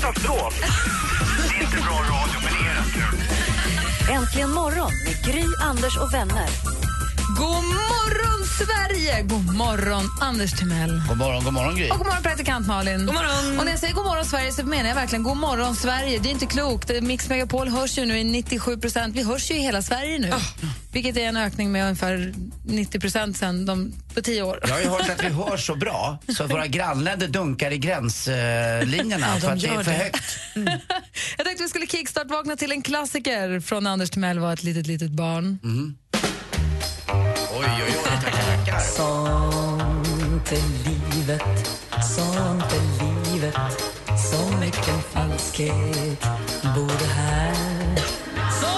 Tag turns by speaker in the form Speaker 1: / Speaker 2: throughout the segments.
Speaker 1: Katastrof! Det är inte bra radio, men det är rätt kul.
Speaker 2: Äntligen morgon med Gry, Anders och vänner.
Speaker 3: God morgon, Sverige! God morgon, Anders Timell.
Speaker 1: God morgon, god morgon Gry.
Speaker 3: Och god morgon, praktikant Malin. God morgon. Och när jag säger god morgon, Sverige så menar jag verkligen god morgon, Sverige. Det är inte klokt. Mix Megapol hörs ju nu i 97 procent. Vi hörs ju i hela Sverige nu. Vilket är en ökning med ungefär 90 procent sen de, på tio år.
Speaker 1: Jag har ju hört att vi hörs så bra så att våra grannländer dunkar i gränslinjerna för att det är för högt.
Speaker 3: jag tänkte vi skulle kickstart-vakna till en klassiker från Anders Timell var ett litet, litet barn.
Speaker 1: Oj, oj, oj, tackar, tackar.
Speaker 4: Sånt är livet, sånt är livet. Så mycket falskhet. Bor här. Så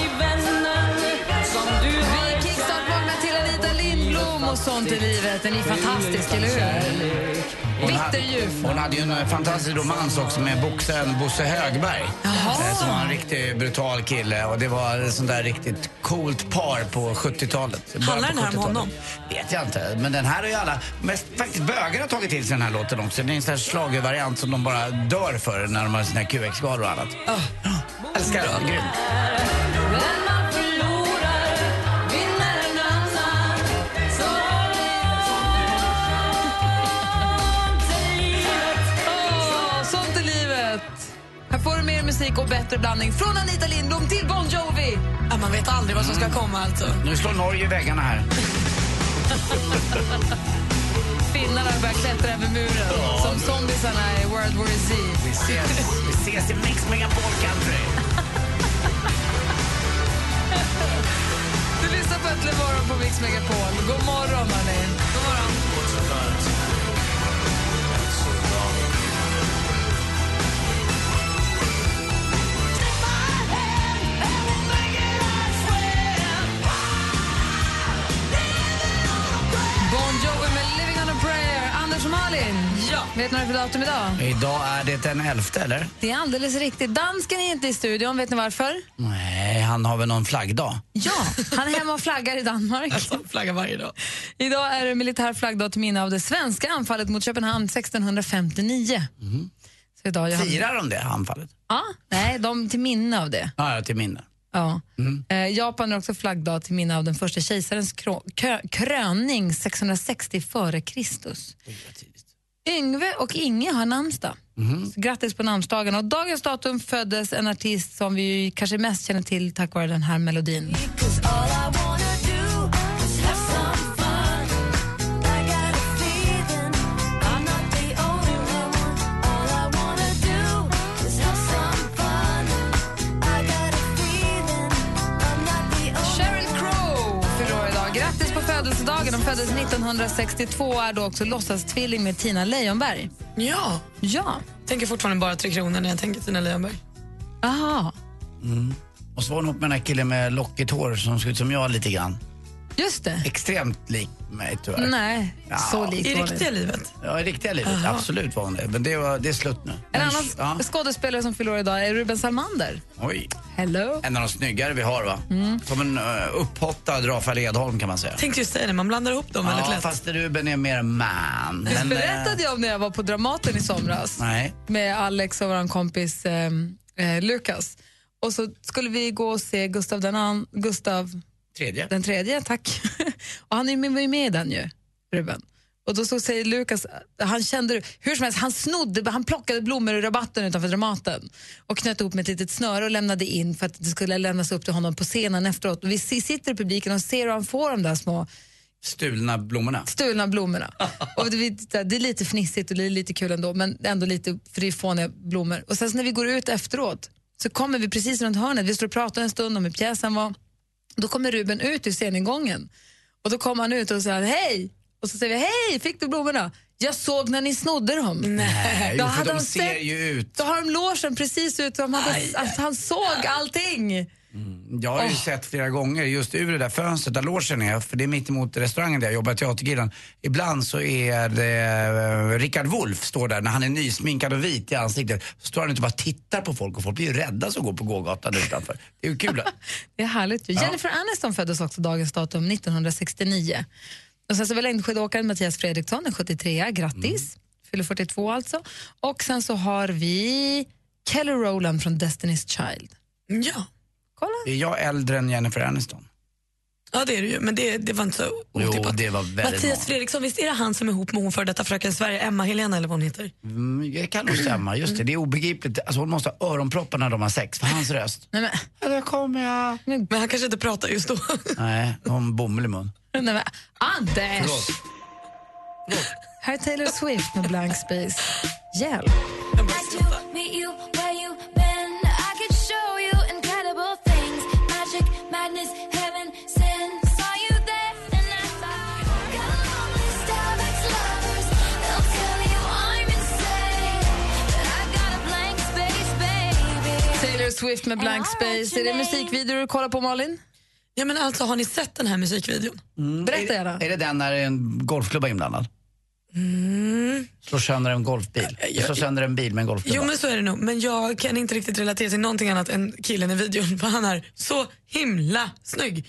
Speaker 4: i vännen som du
Speaker 3: Vi kickstart-vaknar till Anita Lindblom och sånt i livet. Den är fantastisk, eller hur? Bitterljuf.
Speaker 1: Hon hade ju en fantastisk romans också med boxaren Bosse Högberg.
Speaker 3: Jaha.
Speaker 1: eh, Som var en riktigt brutal kille och det var ett sånt där riktigt coolt par på 70-talet. Början
Speaker 5: Handlar den här om
Speaker 1: 70-talet.
Speaker 5: honom?
Speaker 1: Vet jag inte. Men den här har ju alla, mest faktiskt bögar har tagit till sig den här låten också. Det är en sån här schlagervariant som de bara dör för när de har sina QX-skador och annat. Älskar den. Grym.
Speaker 3: Musik och bättre blandning från Anita Lindblom till Bon Jovi.
Speaker 5: Ja, man vet aldrig vad som ska komma alltså.
Speaker 1: Nu slår Norge i väggarna här.
Speaker 3: Finnarna börjar klättra över muren som zombisarna i World War Z.
Speaker 1: Vi ses, vi ses i Mix Megapol Country.
Speaker 3: Du lyssnar på Äntligen morgon på Mix Megapol. God morgon, hörni. God morgon. Malin,
Speaker 5: Ja.
Speaker 3: vet ni vad det är för datum idag?
Speaker 1: Idag är det den elfte, eller?
Speaker 3: Det är alldeles riktigt. Dansken är inte i studion. Vet ni varför?
Speaker 1: Nej, han har väl någon flaggdag?
Speaker 3: Ja, han är hemma och flaggar i Danmark.
Speaker 5: Alltså, flagga varje dag.
Speaker 3: Idag är det militär flaggdag till minne av det svenska anfallet mot Köpenhamn 1659. Så idag
Speaker 1: Firar de det, anfallet?
Speaker 3: Ja, nej, de till minne av det.
Speaker 1: Ja, ja, till minne.
Speaker 3: Ja. Eh, Japan är också flaggdag till minne av den första kejsarens kö- kröning 660 före Kristus. Yngve och Inge har namnsdag. Så Grattis på namnsdagen. Och dagens datum föddes en artist som vi kanske mest känner till tack vare den här melodin. Föddes 1962 och är då också låtsastvilling med Tina Lejonberg.
Speaker 5: Ja,
Speaker 3: Ja.
Speaker 5: tänker fortfarande bara Tre Kronor när jag tänker Tina Lejonberg.
Speaker 3: Aha.
Speaker 1: Och så var hon ihop med den här killen med lockigt hår som ser ut som jag lite grann.
Speaker 3: Just det.
Speaker 1: Extremt lik mig tyvärr.
Speaker 3: Nej,
Speaker 1: Ja.
Speaker 3: så likt
Speaker 5: I
Speaker 3: var
Speaker 5: riktiga
Speaker 3: det.
Speaker 5: livet.
Speaker 1: Ja, i riktiga livet. Absolut var hon det. Men det, var, det är slut nu.
Speaker 3: En
Speaker 1: Men,
Speaker 3: annan
Speaker 1: ja.
Speaker 3: skådespelare som fyller idag är Ruben Salmander.
Speaker 1: Oj.
Speaker 3: Hello.
Speaker 1: En av de snyggare vi har va?
Speaker 3: Mm.
Speaker 1: Som en uh, upphottad Rafael Edholm kan man säga.
Speaker 5: Tänkte just säga det, man blandar ihop dem väldigt
Speaker 1: Ja,
Speaker 5: lätt.
Speaker 1: fast Ruben är mer man.
Speaker 3: Visst
Speaker 1: Men, eh,
Speaker 3: berättade jag om när jag var på Dramaten i somras
Speaker 1: Nej.
Speaker 3: med Alex och vår kompis eh, eh, Lukas. Och så skulle vi gå och se Gustav den, an- Gustav
Speaker 1: Tredje.
Speaker 3: den tredje, tack. och han är med, var ju med i den ju, Ruben. Och då så säger Lukas, han kände hur som helst, han snodde, han plockade blommor ur rabatten utanför Dramaten och knöt ihop med ett litet snöre och lämnade in för att det skulle lämnas upp till honom på scenen efteråt. Och vi si- sitter i publiken och ser hur han får de där små
Speaker 1: Stulna blommorna.
Speaker 3: stulna blommorna. och det, det är lite fnissigt och det är lite kul ändå, men ändå lite, för det är fåniga blommor. Och sen när vi går ut efteråt så kommer vi precis runt hörnet, vi står och pratar en stund om hur pjäsen var. Då kommer Ruben ut ur sceningången och då kommer han ut och säger hej. Och så säger vi, hej, fick du blommorna? Jag såg när ni snodde dem.
Speaker 1: Nej,
Speaker 3: Då
Speaker 1: jo,
Speaker 3: hade
Speaker 1: de ser
Speaker 3: sett-
Speaker 1: ju ut.
Speaker 3: Då har de logen precis ut som hade, han såg allting.
Speaker 1: Jag har ju sett flera gånger just ur det där fönstret där logen är, för det är mitt emot restaurangen där jag jobbar, Teatergrillen. Ibland så är det uh, Rickard Wolff står där när han är nysminkad och vit i ansiktet. Så står han och bara tittar på folk och folk blir ju rädda som går på gågatan utanför. Det är ju kul.
Speaker 3: Det är härligt. ju. Jennifer Aniston föddes också dagens datum 1969. Och sen så var längdskidåkaren Mattias Fredriksson, en 73 grattis. Fyller 42 alltså. Och sen så har vi Kelly Rowland från Destiny's Child.
Speaker 5: Ja.
Speaker 3: Kolla.
Speaker 1: Är jag äldre än Jennifer Aniston?
Speaker 5: Ja det är det ju, men det, det var inte så
Speaker 1: Jo,
Speaker 5: otippat.
Speaker 1: det var väldigt
Speaker 5: Mattias
Speaker 1: många.
Speaker 5: Fredriksson, visst är det han som är ihop med hon för detta fröken Sverige, Emma Helena eller vad hon heter?
Speaker 1: Mm, det kan nog stämma, just det. Det är obegripligt. Alltså hon måste ha öronproppar när de har sex, för hans röst.
Speaker 3: Nej, men,
Speaker 1: Ja, där kommer jag.
Speaker 5: Men han kanske inte pratar just då.
Speaker 1: Nej, hon bomull i mun.
Speaker 3: nej, men, Anders!
Speaker 1: Förlåt.
Speaker 3: Här är Taylor Swift med Blank Space. Hjälp! Swift med Blank Space. Är det musikvideor du kollar på, Malin?
Speaker 5: Ja men alltså har ni sett den här musikvideon?
Speaker 3: Berätta gärna.
Speaker 1: Är det den när en golfklubba är inblandad? Slår sönder en golfbil. Slår sönder en bil med en golfklubba.
Speaker 5: Jo men så är det nog, men jag kan inte riktigt relatera till någonting annat än killen i videon för han är så himla snygg.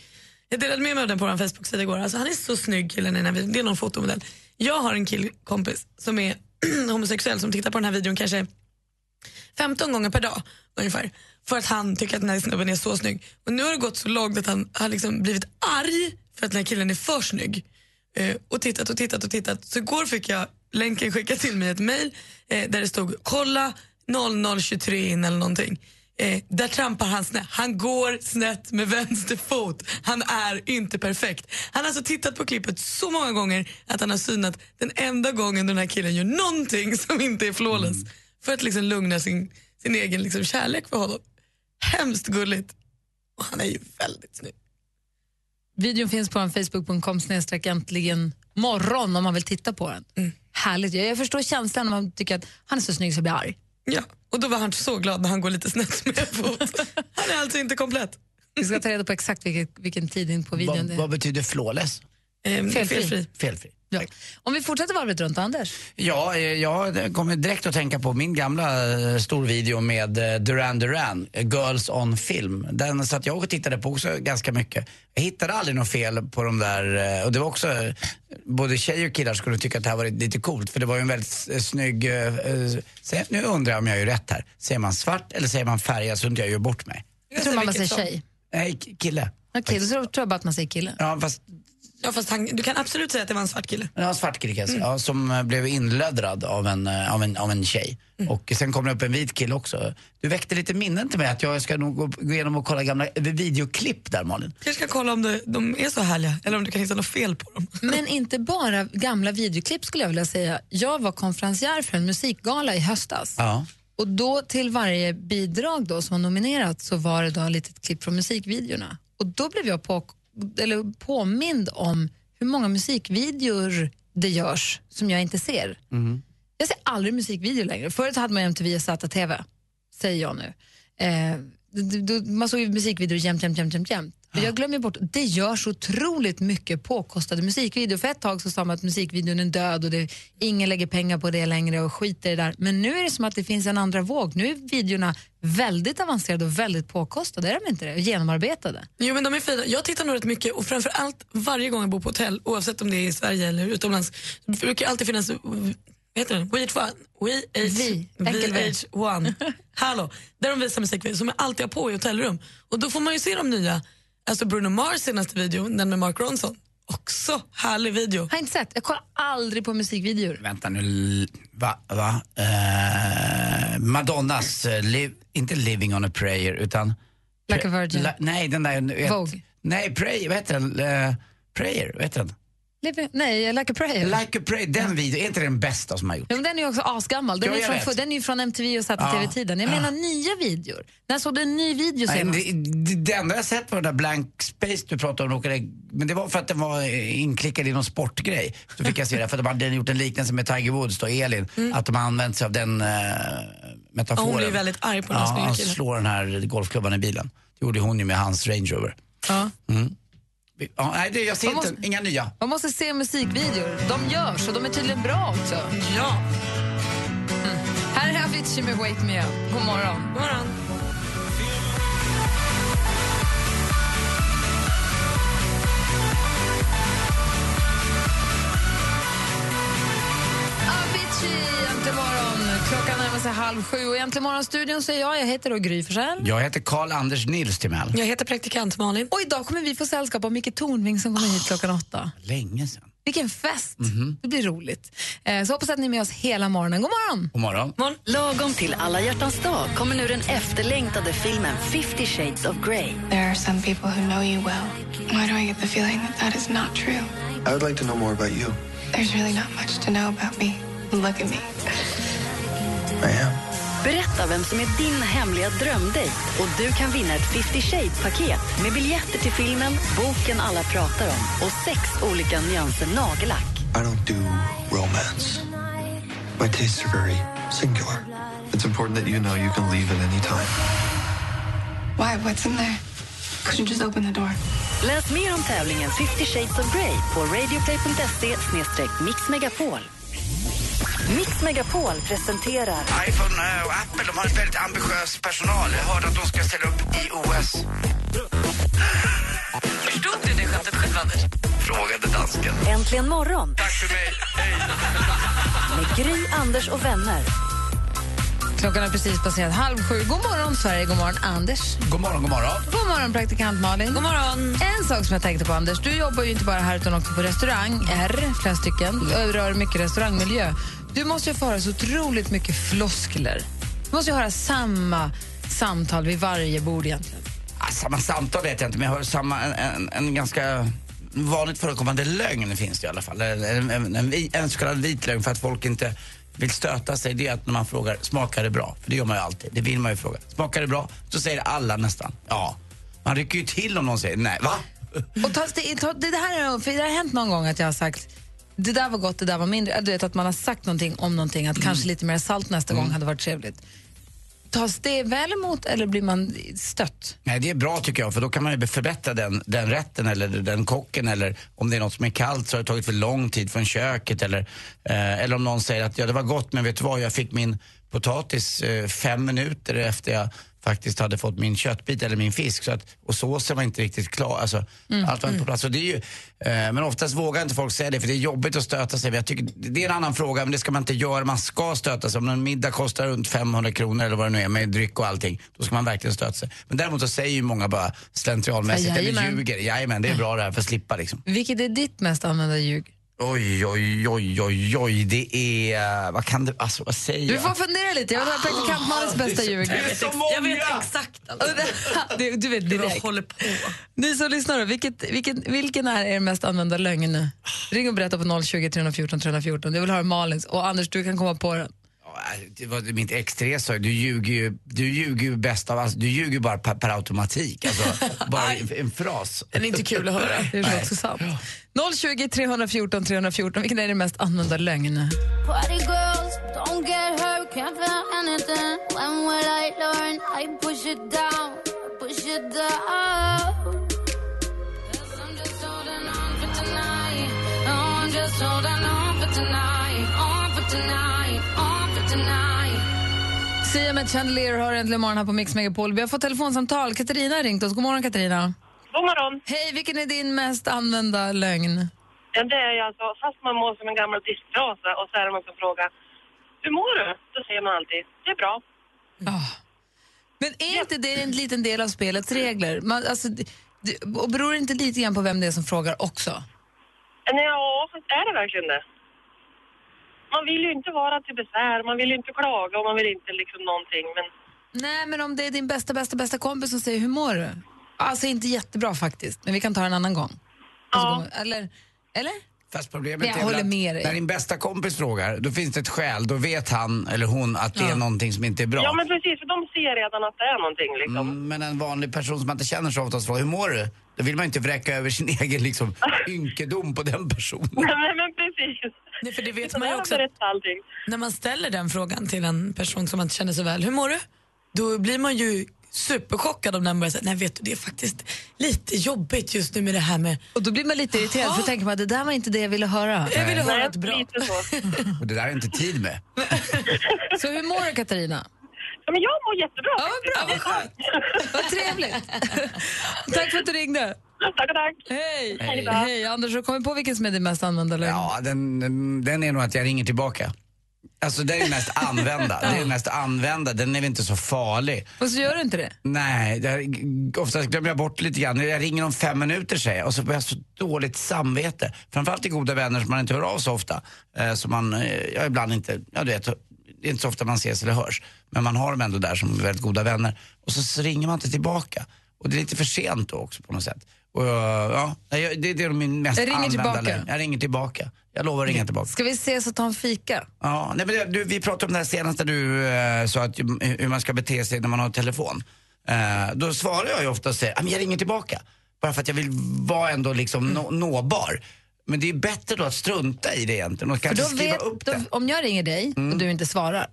Speaker 5: Jag delade med mig av den på vår Facebook-sida igår. Alltså, han är så snygg killen i den här videon. Det är någon fotomodell. Jag har en killkompis som är homosexuell som tittar på den här videon kanske 15 gånger per dag ungefär. För att han tycker att den här snubben är så snygg. Och nu har det gått så långt att han har liksom blivit arg för att den här killen är för snygg. Eh, och tittat och tittat och tittat. Så igår fick jag länken skickad till mig ett mail eh, där det stod kolla 0023 in eller någonting. Eh, där trampar han snett. Han går snett med vänster fot. Han är inte perfekt. Han har alltså tittat på klippet så många gånger att han har synat den enda gången den här killen gör någonting som inte är flawless. För att liksom lugna sin, sin egen liksom kärlek för honom. Hemskt gulligt. Och han är ju väldigt snygg.
Speaker 3: Videon finns på en facebook.com snedstreck äntligen morgon om man vill titta på den. Härligt. Jag jag förstår känslan när man tycker att han är så snygg så jag blir arg.
Speaker 5: Ja, och då var han så glad när han går lite snett med fot. Han är alltså inte komplett.
Speaker 3: Vi ska ta reda på exakt vilket, vilken tid in på videon
Speaker 1: vad,
Speaker 3: det
Speaker 1: vad betyder flawless?
Speaker 5: Ehm,
Speaker 3: Felfri.
Speaker 5: felfri.
Speaker 1: Felfri.
Speaker 3: Ja. Om vi fortsätter varvet runt, Anders.
Speaker 1: Ja, eh, jag kommer direkt att tänka på min gamla eh, storvideo med eh, Duran Duran, Girls on Film. Den satt jag och tittade på också ganska mycket. Jag hittade aldrig något fel på de där, och det var också, både tjejer och killar skulle tycka att det här var lite coolt för det var ju en väldigt snygg, nu undrar jag om jag gör rätt här. Säger man svart eller säger man färgad så inte jag gör bort mig?
Speaker 3: Jag tror man säger tjej.
Speaker 1: Nej, kille.
Speaker 3: Okej, då tror tror jag bara att man säger kille.
Speaker 1: Ja, fast
Speaker 5: Ja, fast han, du kan absolut säga att det var en svart kille.
Speaker 1: Ja, en svart kille säga, ja, som eh, blev inlöddrad av en, eh, av en, av en tjej. Och sen kom det upp en vit kille också. Du väckte lite minnen till mig att jag ska nog gå, gå igenom och kolla gamla videoklipp där Malin.
Speaker 5: Jag ska kolla om det, de är så härliga eller om du kan hitta något fel på dem.
Speaker 3: Men inte bara gamla videoklipp skulle jag vilja säga. Jag var konferencier för en musikgala i höstas.
Speaker 1: Ja.
Speaker 3: Och då till varje bidrag då som var nominerat så var det då ett litet klipp från musikvideorna. Och då blev jag på, eller påmind om hur många musikvideor det görs som jag inte ser. Jag ser aldrig musikvideor längre. Förut hade man MTV och ZTV, säger jag nu. Eh, d- d- man såg ju musikvideor jämt, jämt, jämt, jämt, jämt. Jag glömmer bort, det görs otroligt mycket påkostade musikvideor. För ett tag så sa man att musikvideon är död och det, ingen lägger pengar på det längre och skiter i det där. Men nu är det som att det finns en andra våg. Nu är videorna väldigt avancerade och väldigt påkostade, är de inte det? Och genomarbetade.
Speaker 5: Jo men de är fina. Jag tittar nog rätt mycket och framförallt varje gång jag bor på hotell, oavsett om det är i Sverige eller utomlands, så brukar det alltid finnas heter den? VH1.
Speaker 3: Vi. Enkel V.
Speaker 5: VH1. Hallå. Där de visar musikvideor som jag alltid har på i hotellrum. Och då får man ju se de nya. Alltså Bruno Mars senaste video, den med Mark Ronson. Också härlig video.
Speaker 3: Har inte sett, jag kollar aldrig på musikvideor.
Speaker 1: Vänta nu, va? va? Eh, Madonnas, eh, liv, inte Living on a prayer utan...
Speaker 3: Like a virgin.
Speaker 1: La, nej, den där...
Speaker 3: Vogue.
Speaker 1: Nej, pray, vad heter den? Eh, prayer, vad heter den?
Speaker 3: Living, nej, Like a prayer.
Speaker 1: Like a prayer, den videon, är inte den bästa som har gjorts?
Speaker 3: Ja, men den är ju också asgammal. Den,
Speaker 1: Ja,
Speaker 3: är, från, den är ju från MTV och satt i
Speaker 1: Ja.
Speaker 3: tv-tiden. Jag menar nya videor. När såg du en ny video
Speaker 1: Nej,
Speaker 3: senast?
Speaker 1: det, det, det enda jag sett var den där blank space du pratade om, men det var för att den var eh, inklickad i någon sportgrej. Så fick jag se det, för att de hade gjort en liknelse med Tiger Woods och Elin, att de har använt sig av den uh, metaforen.
Speaker 5: Hon blir väldigt arg på den
Speaker 1: Ja, han slår den här golfklubban i bilen. Det gjorde hon ju med hans Range Rover.
Speaker 3: Ja.
Speaker 1: Vi- Ja, nej, det, jag ser inte,
Speaker 3: måste-
Speaker 1: inga nya.
Speaker 3: Man måste se musikvideor. De görs och de är tydligen bra också. Mm.
Speaker 5: Ja.
Speaker 3: Här är Avicii med Wake Me Up. God morgon. Sju och äntligen morgon-studion säger jag. Jag heter då Gry Forssell.
Speaker 1: Jag heter Karl-Anders Nils Timell.
Speaker 5: Jag heter praktikant Malin.
Speaker 3: Och idag kommer vi få sällskap av Micke Tornving som kommer hit klockan åtta.
Speaker 1: Länge sedan.
Speaker 3: Vilken fest! Det blir roligt. Eh, Så hoppas att ni är med oss hela morgonen. God morgon!
Speaker 1: God morgon.
Speaker 2: Lagom till alla hjärtans dag kommer nu den efterlängtade filmen 50 shades of Grey.
Speaker 6: There are some people who know you well. Why do I get the feeling that that is not true?
Speaker 7: I would like to know more about you.
Speaker 6: There's really not much to know about me. Look at me.
Speaker 7: I am.
Speaker 2: Berätta vem som är din hemliga drömdejt och du kan vinna ett 50 shades-paket med biljetter till filmen, boken alla pratar om och sex olika nyanser nagellack.
Speaker 7: I don't do romance. My tastes are very singular. It's important that you know you can leave at any time.
Speaker 6: Why? What's in there? Could you just open the door?
Speaker 2: Läs mer om tävlingen 50 shades of Grey på radioplay.se mixmegapol. Mix Megapol presenterar
Speaker 1: iPhone eh, och Apple de har väldigt ambitiös personal. Jag hörde att de ska ställa upp i OS.
Speaker 5: Förstod du det skämtet själv, Anders?
Speaker 1: Frågade dansken.
Speaker 2: Äntligen morgon
Speaker 1: Tack för mig. Hej.
Speaker 2: med Gry, Anders och vänner.
Speaker 3: Klockan är precis passerat halv sju. God morgon, Sverige. God morgon, Anders.
Speaker 1: God morgon, god morgon.
Speaker 3: God morgon, praktikant Malin.
Speaker 5: God morgon.
Speaker 3: En sak som jag tänkte på, Anders. Du jobbar ju inte bara här utan också på restaurang, R, flera stycken, och rör mycket restaurangmiljö. Du måste ju få höra så otroligt mycket floskler. Du måste ju höra samma samtal vid varje bord egentligen.
Speaker 1: Ah, samma samtal vet jag inte, men jag hör samma, en, en, en ganska vanligt förekommande lögn finns det i alla fall. En, en, en, en, så kallad vit lögn för att folk inte vill stöta sig. Det är att när man frågar, smakar det bra? För det gör man ju alltid. Det vill man ju fråga. Smakar det bra? Så säger alla nästan, ja. Man rycker ju till om någon säger nej. Va?
Speaker 3: Och ta, det, det, det, här, är- för det har hänt någon gång att jag har sagt det där var gott, det där var mindre. Du vet att man har sagt någonting om någonting, att kanske lite mer salt nästa gång hade varit trevligt. Tas det väl emot eller blir man stött?
Speaker 1: Nej, det är bra tycker jag, för då kan man ju förbättra den, den rätten eller den kocken eller om det är något som är kallt så har det tagit för lång tid från köket eller, eh, eller om någon säger att ja, det var gott men vet du vad, jag fick min potatis eh, fem minuter efter jag faktiskt hade fått min köttbit eller min fisk så att, och såsen var inte riktigt klar. Alltså, Allt var inte på plats. Så det är ju, eh, men oftast vågar inte folk säga det för det är jobbigt att stöta sig. Jag tycker, det är en annan fråga, men det ska man inte göra. Man ska stöta sig. Om en middag kostar runt 500 kronor eller vad det nu är med dryck och allting, då ska man verkligen stöta sig. Men däremot så säger ju många bara slentrianmässigt eller
Speaker 3: Jajamän.
Speaker 1: ljuger. Jajamän, det är bra det här för att slippa liksom.
Speaker 3: Vilket är ditt mest använda ljug?
Speaker 1: Oj, oj, oj, oj, oj, det är, vad kan det, alltså vad säger
Speaker 3: Du
Speaker 1: jag?
Speaker 3: får fundera lite. Jag vill ha praktikant Malins bästa ljug.
Speaker 1: det är så
Speaker 5: Jag vet
Speaker 1: många!
Speaker 5: exakt. Alltså.
Speaker 3: Du, du vet
Speaker 5: Jag
Speaker 3: direkt.
Speaker 5: håller på.
Speaker 3: Ni som lyssnar, då, vilket, vilken, vilken är er mest använda lögn nu? Ring och berätta på 020 314 314. Jag vill höra Malins. Och Anders, du kan komma på den.
Speaker 1: Ja, Det var mitt ex Therese sa ju, du ljuger ju, du ljuger ju bäst av allt. Du ljuger ju bara per, per automatik. Alltså, bara en, en fras.
Speaker 5: Den är inte kul att höra.
Speaker 3: Det är också sant. 020 314 314. Vilken är din mest använda lögn?
Speaker 8: Party girls, don't get hurt, can't feel anything. When will I learn? I push it down, push it down. 'Cause I'm just holding on for tonight. Oh, on for tonight.
Speaker 3: Sia med Chandelier har äntligen morgon här på Mix Megapol. Vi har fått telefonsamtal. Katarina har ringt oss. God morgon Katarina.
Speaker 9: God morgon.
Speaker 3: Hej, vilken är din mest använda lögn?
Speaker 9: Ja, det är ju alltså, fast man mår som en gammal disktrasa och så är det någon som frågar Hur mår du? Då säger man alltid, det är bra.
Speaker 3: Ah. Men är inte det en liten del av spelets regler? Man, alltså, det, och beror det inte lite grann på vem det är som frågar också?
Speaker 9: Ja, är det verkligen det? Man vill ju inte vara till besvär, man vill ju inte klaga och man vill inte liksom någonting. Men
Speaker 3: Nej, men om det är din bästa, bästa, bästa kompis som säger hur mår du? Alltså inte jättebra faktiskt, men vi kan ta en annan gång. Och så
Speaker 9: Ja.
Speaker 3: Eller? Eller?
Speaker 1: Fast problemet
Speaker 3: Jag
Speaker 1: är
Speaker 3: håller
Speaker 1: att
Speaker 3: med dig.
Speaker 1: när din bästa kompis frågar, då finns det ett skäl. Då vet han eller hon att det är någonting som inte är bra.
Speaker 9: Ja, men precis, för de ser redan att det är någonting liksom.
Speaker 1: Mm, men en vanlig person som man inte känner så ofta frågar hur mår du? Då vill man inte vräka över sin egen liksom, ynkedom på den personen.
Speaker 9: Nej, men precis.
Speaker 5: Nej, för det vet
Speaker 9: Så
Speaker 5: man ju också. När man ställer den frågan till en person som man inte känner så väl, hur mår du? Då blir man ju superchockad om den börjar säga, nej vet du det är faktiskt lite jobbigt just nu med det här med...
Speaker 3: Och då blir man lite irriterad för tänker man att det där var inte det jag ville höra.
Speaker 5: Jag ville höra
Speaker 9: Nej,
Speaker 5: ett bra.
Speaker 9: lite så.
Speaker 1: Och det där är inte tid med.
Speaker 3: Så hur mår du Katarina?
Speaker 9: Ja, men jag mår jättebra.
Speaker 3: Ja, vad bra, vad skönt. Vad trevligt. tack för att du ringde.
Speaker 9: Tack och tack.
Speaker 3: Hej.
Speaker 9: Hej.
Speaker 3: Hej. Anders, har du kommit på vilken som är din mest använda lögn?
Speaker 1: Ja, den, den är nog att jag ringer tillbaka. Alltså det är mest använda. Det är mest använda. Den är väl inte så farlig.
Speaker 3: Och så gör du inte det?
Speaker 1: Nej, det här, oftast glömmer jag bort lite grann. Jag ringer om fem minuter säger jag och så får jag så dåligt samvete. Framförallt till goda vänner som man inte hör av så ofta. Eh, som man, eh, ja ibland inte, ja du vet, det är inte så ofta man ses eller hörs. Men man har dem ändå där som väldigt goda vänner. Och så, ringer man inte tillbaka. Och det är lite för sent då också på något sätt. Och, ja, det, det är min mest
Speaker 3: Jag ringer
Speaker 1: använda
Speaker 3: tillbaka.
Speaker 1: Jag ringer tillbaka. Jag lovar att ringa tillbaka.
Speaker 3: Ska vi ses och ta en fika?
Speaker 1: Ja, nej, men det, du, vi pratade om det här senast när du eh, sa att, hur man ska bete sig när man har telefon. Eh, då svarar jag ju ofta och säger att jag ringer tillbaka. Bara för att jag vill vara ändå liksom nå, nåbar. Men det är bättre då att strunta i det egentligen och kanske
Speaker 3: då
Speaker 1: skriva
Speaker 3: vet,
Speaker 1: upp
Speaker 3: då,
Speaker 1: det.
Speaker 3: om jag ringer dig och du inte svarar,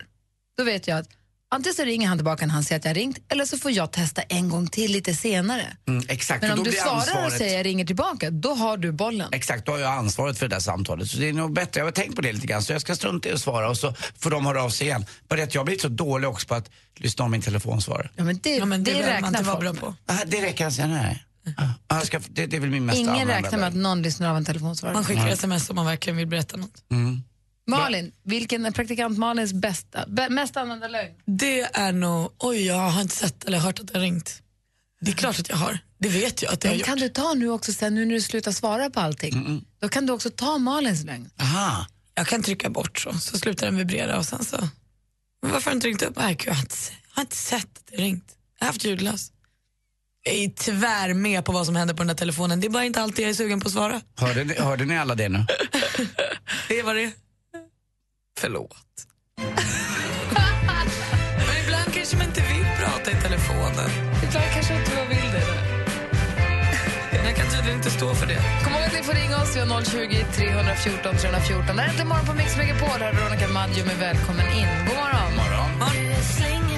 Speaker 3: då vet jag att antingen så ringer han tillbaka när han säger att jag har ringt eller så får jag testa en gång till lite senare.
Speaker 1: Mm, exakt,
Speaker 3: Men
Speaker 1: och
Speaker 3: om
Speaker 1: då
Speaker 3: du
Speaker 1: blir
Speaker 3: svarar och
Speaker 1: ansvaret...
Speaker 3: säger jag ringer tillbaka, då har du bollen.
Speaker 1: Exakt, då har jag ansvaret för det där samtalet. Så det är nog bättre. Jag har tänkt på det lite grann, så jag ska strunta i att svara och så får de höra av sig igen. Bara att jag har blivit så dålig också på att lyssna om min telefonsvarare.
Speaker 3: Ja, men det,
Speaker 5: Ja, men det,
Speaker 3: det
Speaker 5: behöver man
Speaker 3: räknar
Speaker 5: inte vara
Speaker 3: folk
Speaker 5: bra på.
Speaker 1: Ah, det räcker alltså, nej. Ah, jag ska, det, det är väl min mest
Speaker 3: Ingen
Speaker 1: använda
Speaker 3: räknar med att någon lyssnar av en telefonsvarare.
Speaker 5: Man skickar sms om man verkligen vill berätta något.
Speaker 1: Mm.
Speaker 3: Malin, vilken är praktikant Malins bästa, bä- mest använda lögn?
Speaker 5: Det är nog, oj jag har inte sett eller hört att det har ringt. Det är klart att jag har. Det vet jag att jag har
Speaker 3: Den
Speaker 5: gjort.
Speaker 3: kan du ta nu också sen, nu när du slutar svara på allting. Då kan du också ta Malins lögn.
Speaker 1: Aha.
Speaker 5: Jag kan trycka bort så, så slutar den vibrera och sen så... Men varför har du inte ringt upp? Nej, gud, jag, har inte, se- jag har inte sett att det ringt. Jag har haft ljudlös. Jag är tvär med på vad som händer på den där telefonen. Det är bara inte alltid jag är sugen på att svara.
Speaker 1: Hörde, ni, hörde ni alla det nu?
Speaker 5: Det vad det. Förlåt. Men ibland kanske man inte vill prata i telefonen.
Speaker 3: Ibland kanske inte jag vill det.
Speaker 5: Men jag kan tydligen inte stå för det.
Speaker 3: Kom ihåg att ni får ringa oss. Vi har 020 314 314. Det här är Äntligen morgon på Mix Megapol. Här är Veronica Maggio med Välkommen in. God morgon.
Speaker 8: Slänger ner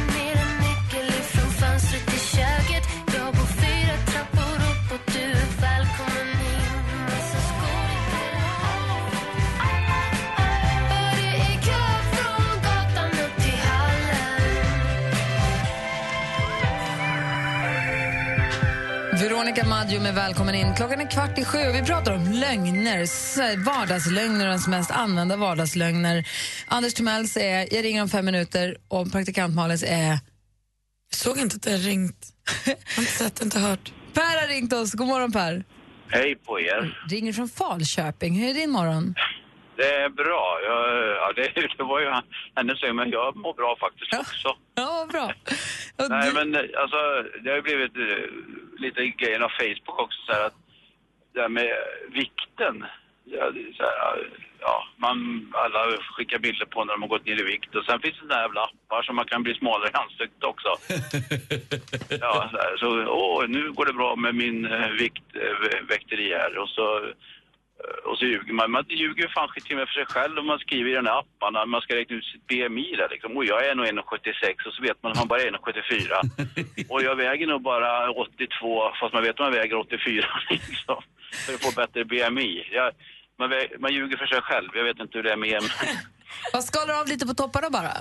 Speaker 3: Veronica Maggio med Välkommen in. Klockan är kvart i sju och vi pratar om lögner. Vardagslögner, ens mest använda vardagslögner. Anders Timell säger jag ringer om fem minuter och praktikant Malins är...
Speaker 5: Jag såg inte att det ringt. Jag har inte sett, inte hört.
Speaker 3: Per har ringt oss. God morgon Per.
Speaker 10: Hej på er.
Speaker 3: Ringer från Falköping. Hur är din morgon?
Speaker 10: Det är bra. Jag, ja, det, det var ju hennes säg, men jag mår bra faktiskt också.
Speaker 3: Ja, bra. Och
Speaker 10: Nej, men alltså, det har ju blivit eh, lite grejen av Facebook också, så här att det här med vikten. Ja, här, ja, man, alla skickar bilder på när de har gått ner i vikt. Och sen finns det där jävla appar som man kan bli smalare i ansiktet också. Ja, så, här, så åh, nu går det bra med min eh, vikt, eh, här. Och så, och så ljuger man. Man ljuger ju fan till och med för sig själv om man skriver i den här appen när man ska räkna ut sitt BMI där liksom. Och jag är nog 1,76 och så vet man att man bara är 1,74. och jag väger nog bara 82 fast man vet att man väger 84 liksom. För att få bättre BMI. Jag, man, vä- man ljuger för sig själv. Jag vet inte hur det är med er. men-
Speaker 3: Vad skalar du av lite på topparna bara?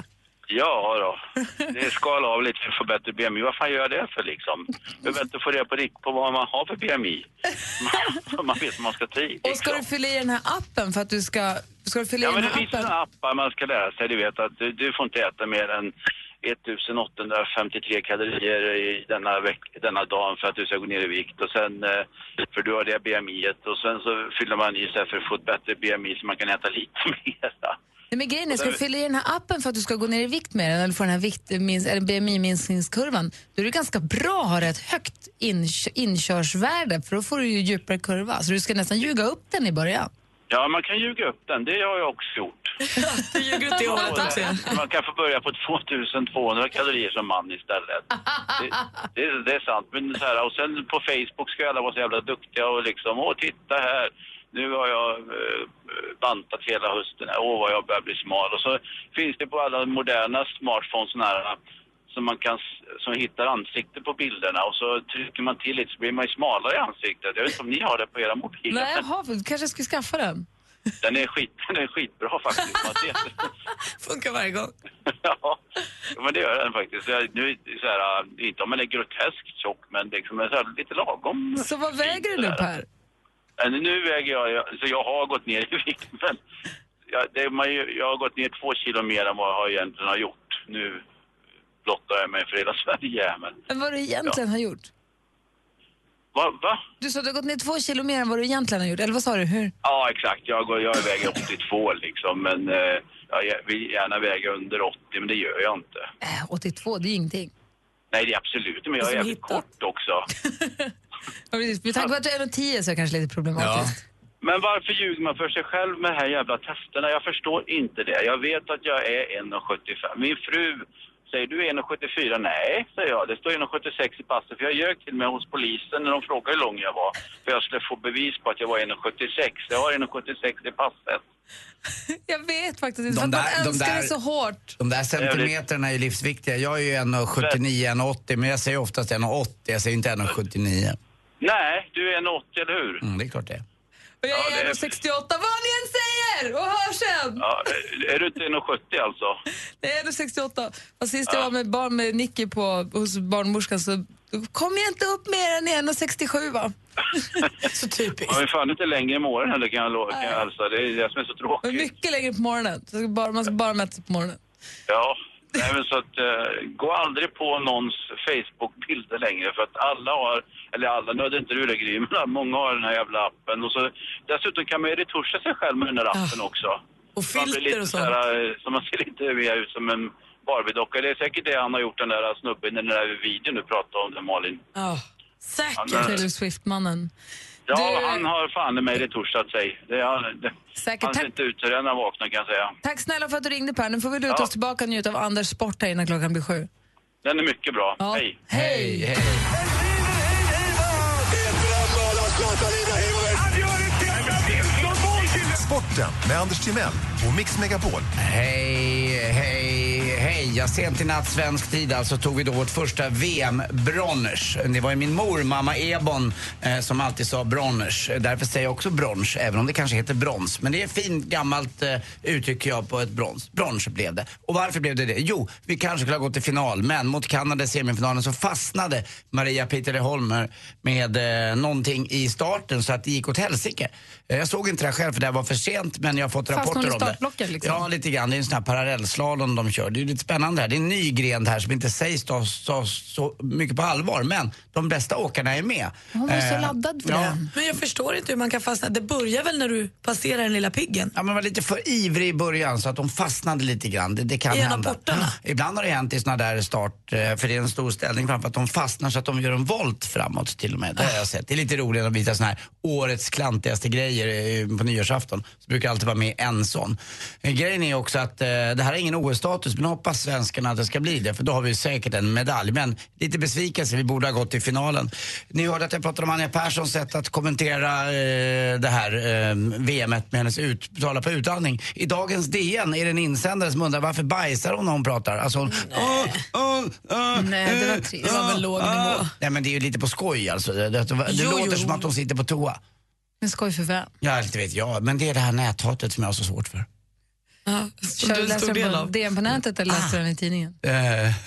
Speaker 10: Ja då, det skalar av lite för att få bättre BMI. Vad fan gör jag det för liksom? Det är bättre att få reda på, på vad man har för BMI. Så man vet vad man ska ta i.
Speaker 3: Och ska du fylla i den här appen för att du ska... Ska du fylla i
Speaker 10: Ja, men
Speaker 3: den
Speaker 10: det
Speaker 3: här
Speaker 10: finns
Speaker 3: appen?
Speaker 10: sådana appar man ska lära sig. Du vet att du, du får inte äta mer än 1853 kalorier i denna, veck, denna dagen för att du ska gå ner i vikt. Och sen, eh, för du har det BMI och sen så fyller man i sig för att få ett bättre BMI så man kan äta lite mer.
Speaker 3: Nej, men grejen är, ska du fylla i den här appen för att du ska gå ner i vikt med den eller få den här vikt, minst, eller BMI-minskningskurvan, då är det ganska bra att ha rätt högt inkö- inkörsvärde för då får du ju djupare kurva. Så du ska nästan ljuga upp den i början.
Speaker 10: Ja, man kan ljuga upp den. Det har jag också gjort.
Speaker 5: Du ljuger åt det hållet också.
Speaker 10: Man kan få börja på 2200 kalorier som man istället. Det, det, det är sant. Men så här, och sen på Facebook ska alla vara så jävla duktiga och liksom, åh titta här. Nu har jag eh, bantat hela hösten. Åh vad jag börjar bli smal. Och så finns det på alla moderna smartphones såna här som man kan som hittar ansikte på bilderna och så trycker man till lite så blir man ju smalare i ansiktet. Jag vet inte om ni har det på era mobiler.
Speaker 3: Nej, jaha, kanske skulle skaffa den.
Speaker 10: Den är, skit, den är skitbra faktiskt.
Speaker 5: Funkar varje gång.
Speaker 10: ja, men det gör den faktiskt. Jag, nu, så här, inte om man är groteskt tjock, men liksom är så här, lite lagom.
Speaker 3: Så vad väger du nu Per?
Speaker 10: Äh, Nu väger jag, så jag har gått ner i vikt, men jag, det, man, jag har gått ner två kilo mer än vad jag egentligen har gjort. Nu blottar jag mig för hela Sverige. Men,
Speaker 3: Men vad du egentligen har gjort?
Speaker 10: va, va?
Speaker 3: Du sa att du har gått ner två kilo mer än vad du egentligen har gjort, eller vad sa du? Hur?
Speaker 10: Ja, exakt. Jag, går, jag väger 82 liksom, men eh, jag vill gärna väga under 80, men det gör jag inte.
Speaker 3: Äh, 82, det är ingenting.
Speaker 10: Nej, det är absolut men jag är jävligt kort också.
Speaker 3: Ja, precis. Med tanke på att du är 1,10 så är det kanske lite problematiskt.
Speaker 10: Men varför ljuger man för sig själv med de här jävla testerna? Jag förstår inte det. Jag vet att jag är 1,75. Min fru säger du är 1,74. Nej, säger jag. Det står 1,76 i passet. För jag ljög till mig hos polisen när de frågade hur lång jag var. För jag skulle få bevis på att jag var 1,76. Jag har 1,76 i passet.
Speaker 3: Jag vet faktiskt inte,
Speaker 1: De där-
Speaker 3: man
Speaker 1: de
Speaker 3: önskar
Speaker 1: där-
Speaker 3: det så hårt.
Speaker 1: De där centimeterna är ju livsviktiga. Jag är ju 1,79, 1,80 men jag säger oftast 1,80. Jag säger inte 1,79.
Speaker 10: Nej, du är 1,80 eller hur?
Speaker 1: Mm, det är klart det.
Speaker 3: Och jag
Speaker 10: Ja,
Speaker 3: är
Speaker 10: det är-
Speaker 3: 1,68, vad ni än säger! Och hör sen!
Speaker 10: Ja, är du inte 1,70 alltså?
Speaker 3: Det är 1,68. Och sist jag var med barn med Nicky på, hos barnmorskan så kom jag inte upp mer än 1,67 va? så typiskt.
Speaker 10: Man är fan inte längre i morgon heller kan jag, lo- kan jag hälsa. Det är det som är så tråkigt.
Speaker 3: mycket längre på morgonen. Så ska bara, man ska bara mäta sig på morgonen.
Speaker 10: Ja, nej, men så att eh, gå aldrig på någons Facebook-bilder längre för att alla har, eller alla, nu hade inte du det Gry, men många har den här jävla appen och så dessutom kan man ju retuscha sig själv med den där appen också.
Speaker 5: Och
Speaker 10: Man blir
Speaker 5: filter
Speaker 10: lite
Speaker 5: och
Speaker 10: så
Speaker 5: sånt.
Speaker 10: här, eh, så man ser lite mer ut som en Barbie-docka. Det är säkert det han har gjort den där snubben i den där videon du pratade om, den Malin.
Speaker 5: Ja,
Speaker 10: Han,
Speaker 5: säkert.
Speaker 3: Taylor Swift-mannen.
Speaker 10: Ja,
Speaker 3: Du-
Speaker 10: han har fan mig retuschat sig. Det, han, det,
Speaker 3: Säkert.
Speaker 10: han ser
Speaker 3: Tack.
Speaker 10: inte ut så när han vaknar kan jag säga.
Speaker 3: Tack snälla för att du ringde Per. Nu får vi luta
Speaker 10: Ja.
Speaker 3: oss tillbaka och njuta av Anders sport här innan klockan blir sju.
Speaker 10: Den är mycket bra.
Speaker 3: Ja.
Speaker 10: Hej!
Speaker 3: Hej!
Speaker 1: hej.
Speaker 11: Sporten med Anders Timell och Mix Megapol.
Speaker 1: Hej, hej, Ja, sent i natt svensk tid alltså tog vi då vårt första VM-bronners. Det var ju min mor, mamma Ebon, eh, som alltid sa bronners. Därför säger jag också brons, även om det kanske heter brons. Men det är fint gammalt eh, uttrycker jag på ett brons. Brons blev det. Och varför blev det det? Jo, vi kanske skulle ha gått till final, men mot Kanada i semifinalen så fastnade Maria Peter Holmer med eh, någonting i starten så att det gick åt helsike. Eh, jag såg inte det själv för det var för sent, men jag har fått
Speaker 3: Fastnade
Speaker 1: rapporter
Speaker 3: i
Speaker 1: om det.
Speaker 3: startblocket, liksom?
Speaker 1: Ja, lite grann. Det är en sån här parallellslalom de kör. Det är lite spännande här. Det är en ny gren här som inte sägs tas så, så mycket på allvar. Men de bästa åkarna är med.
Speaker 3: Hon var så
Speaker 1: Eh,
Speaker 3: laddad för
Speaker 1: ja.
Speaker 3: det.
Speaker 5: Men jag förstår inte hur man kan fastna. Det börjar väl när du passerar den lilla piggen?
Speaker 1: Ja, man var lite för ivrig i början så att de fastnade lite grann. Det, det kan
Speaker 5: I
Speaker 1: hända.
Speaker 5: portarna?
Speaker 1: Ibland har det hänt i såna där start, eh, för det är en stor ställning framför att de fastnar så att de gör en volt framåt till och med. Det har jag sett. Det är lite roligt att visa såna här årets klantigaste grejer eh, på nyårsafton. Så brukar alltid vara med en sån. Grejen är också att det här är ingen OS-status men hoppas svenskarna att det ska bli det för då har vi säkert en medalj. Men lite besvikelse, vi borde ha gått till finalen. Ni hörde att jag pratade om Anja Perssons sätt att kommentera eh, det här eh, VMet med hennes uttala på utandning. I dagens DN är det en insändare som undrar varför bajsar hon när hon pratar? Alltså hon, "Åh, åh, åh,
Speaker 3: Nej, det var trist. Det var väl låg
Speaker 1: åh."
Speaker 3: nivå.
Speaker 1: Nej men det är ju lite på skoj alltså. Det, det, det
Speaker 3: Jo,
Speaker 1: låter
Speaker 3: jo.
Speaker 1: som att hon sitter på toa.
Speaker 3: Men skoj för vem?
Speaker 1: Ja, inte vet jag. Men det är det här näthatet som jag har så svårt för.
Speaker 5: Ja,
Speaker 3: Kör
Speaker 5: du
Speaker 3: du läser den på
Speaker 5: av.
Speaker 3: DN på nätet eller läser du den i tidningen?
Speaker 1: Eh,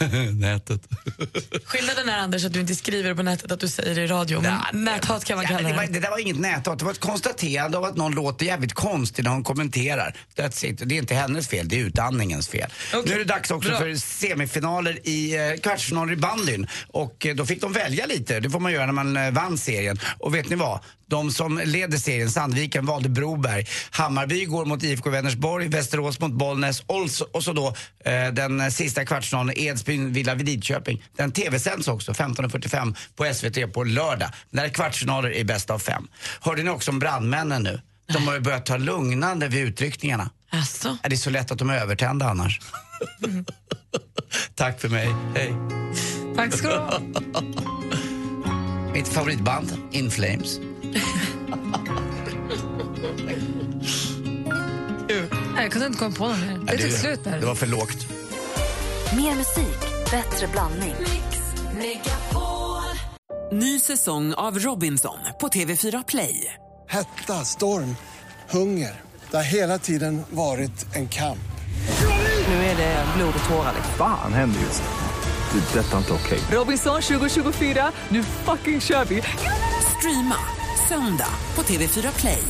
Speaker 1: nätet.
Speaker 5: Skillnaden är Anders att du inte skriver på nätet att du säger det i radio. Men näthat kan man
Speaker 1: Ja,
Speaker 5: kalla
Speaker 1: det, var,
Speaker 5: det.
Speaker 1: där var inget näthat, det var ett konstaterande av att någon låter jävligt konstig när hon kommenterar. That's it. Det är inte hennes fel, det är utandningens fel. Nu är det dags också
Speaker 5: Bra.
Speaker 1: för semifinaler i eh, kvartsfinaler i bandyn. Och eh, då fick de välja lite, det får man göra när man eh, vann serien. Och vet ni vad? De som leder serien, Sandviken, valde Broberg. Hammarby går mot IFK Vänersborg, Västerås mot Bollnäs och så, och så då eh, den sista kvartsfinalen, Edsbyn, Villa Lidköping. Den tv-sänds också, 15.45 på SVT på lördag. Det här är kvartsfinaler i bäst av fem. Hörde ni också om brandmännen nu? De har ju börjat ta lugnande vid utryckningarna.
Speaker 5: Alltså.
Speaker 1: Det är så lätt att de är övertända annars. Tack för mig. Hej.
Speaker 3: Tack ska du ha.
Speaker 1: Mitt favoritband, In Flames.
Speaker 3: Jag kunde inte komma på någon mer. Det tog slut där.
Speaker 1: Det var för lågt.
Speaker 2: Mer musik, bättre blandning.
Speaker 12: Ny säsong av Robinson på TV4 Play.
Speaker 13: Hetta, storm, hunger. Det har hela tiden varit en kamp.
Speaker 12: Nu är det blod och tårar.
Speaker 14: Fan händer just nu. Det. är Detta är inte okej.
Speaker 12: Robinson 2024, nu fucking kör vi! Streama söndag på TV4 Play.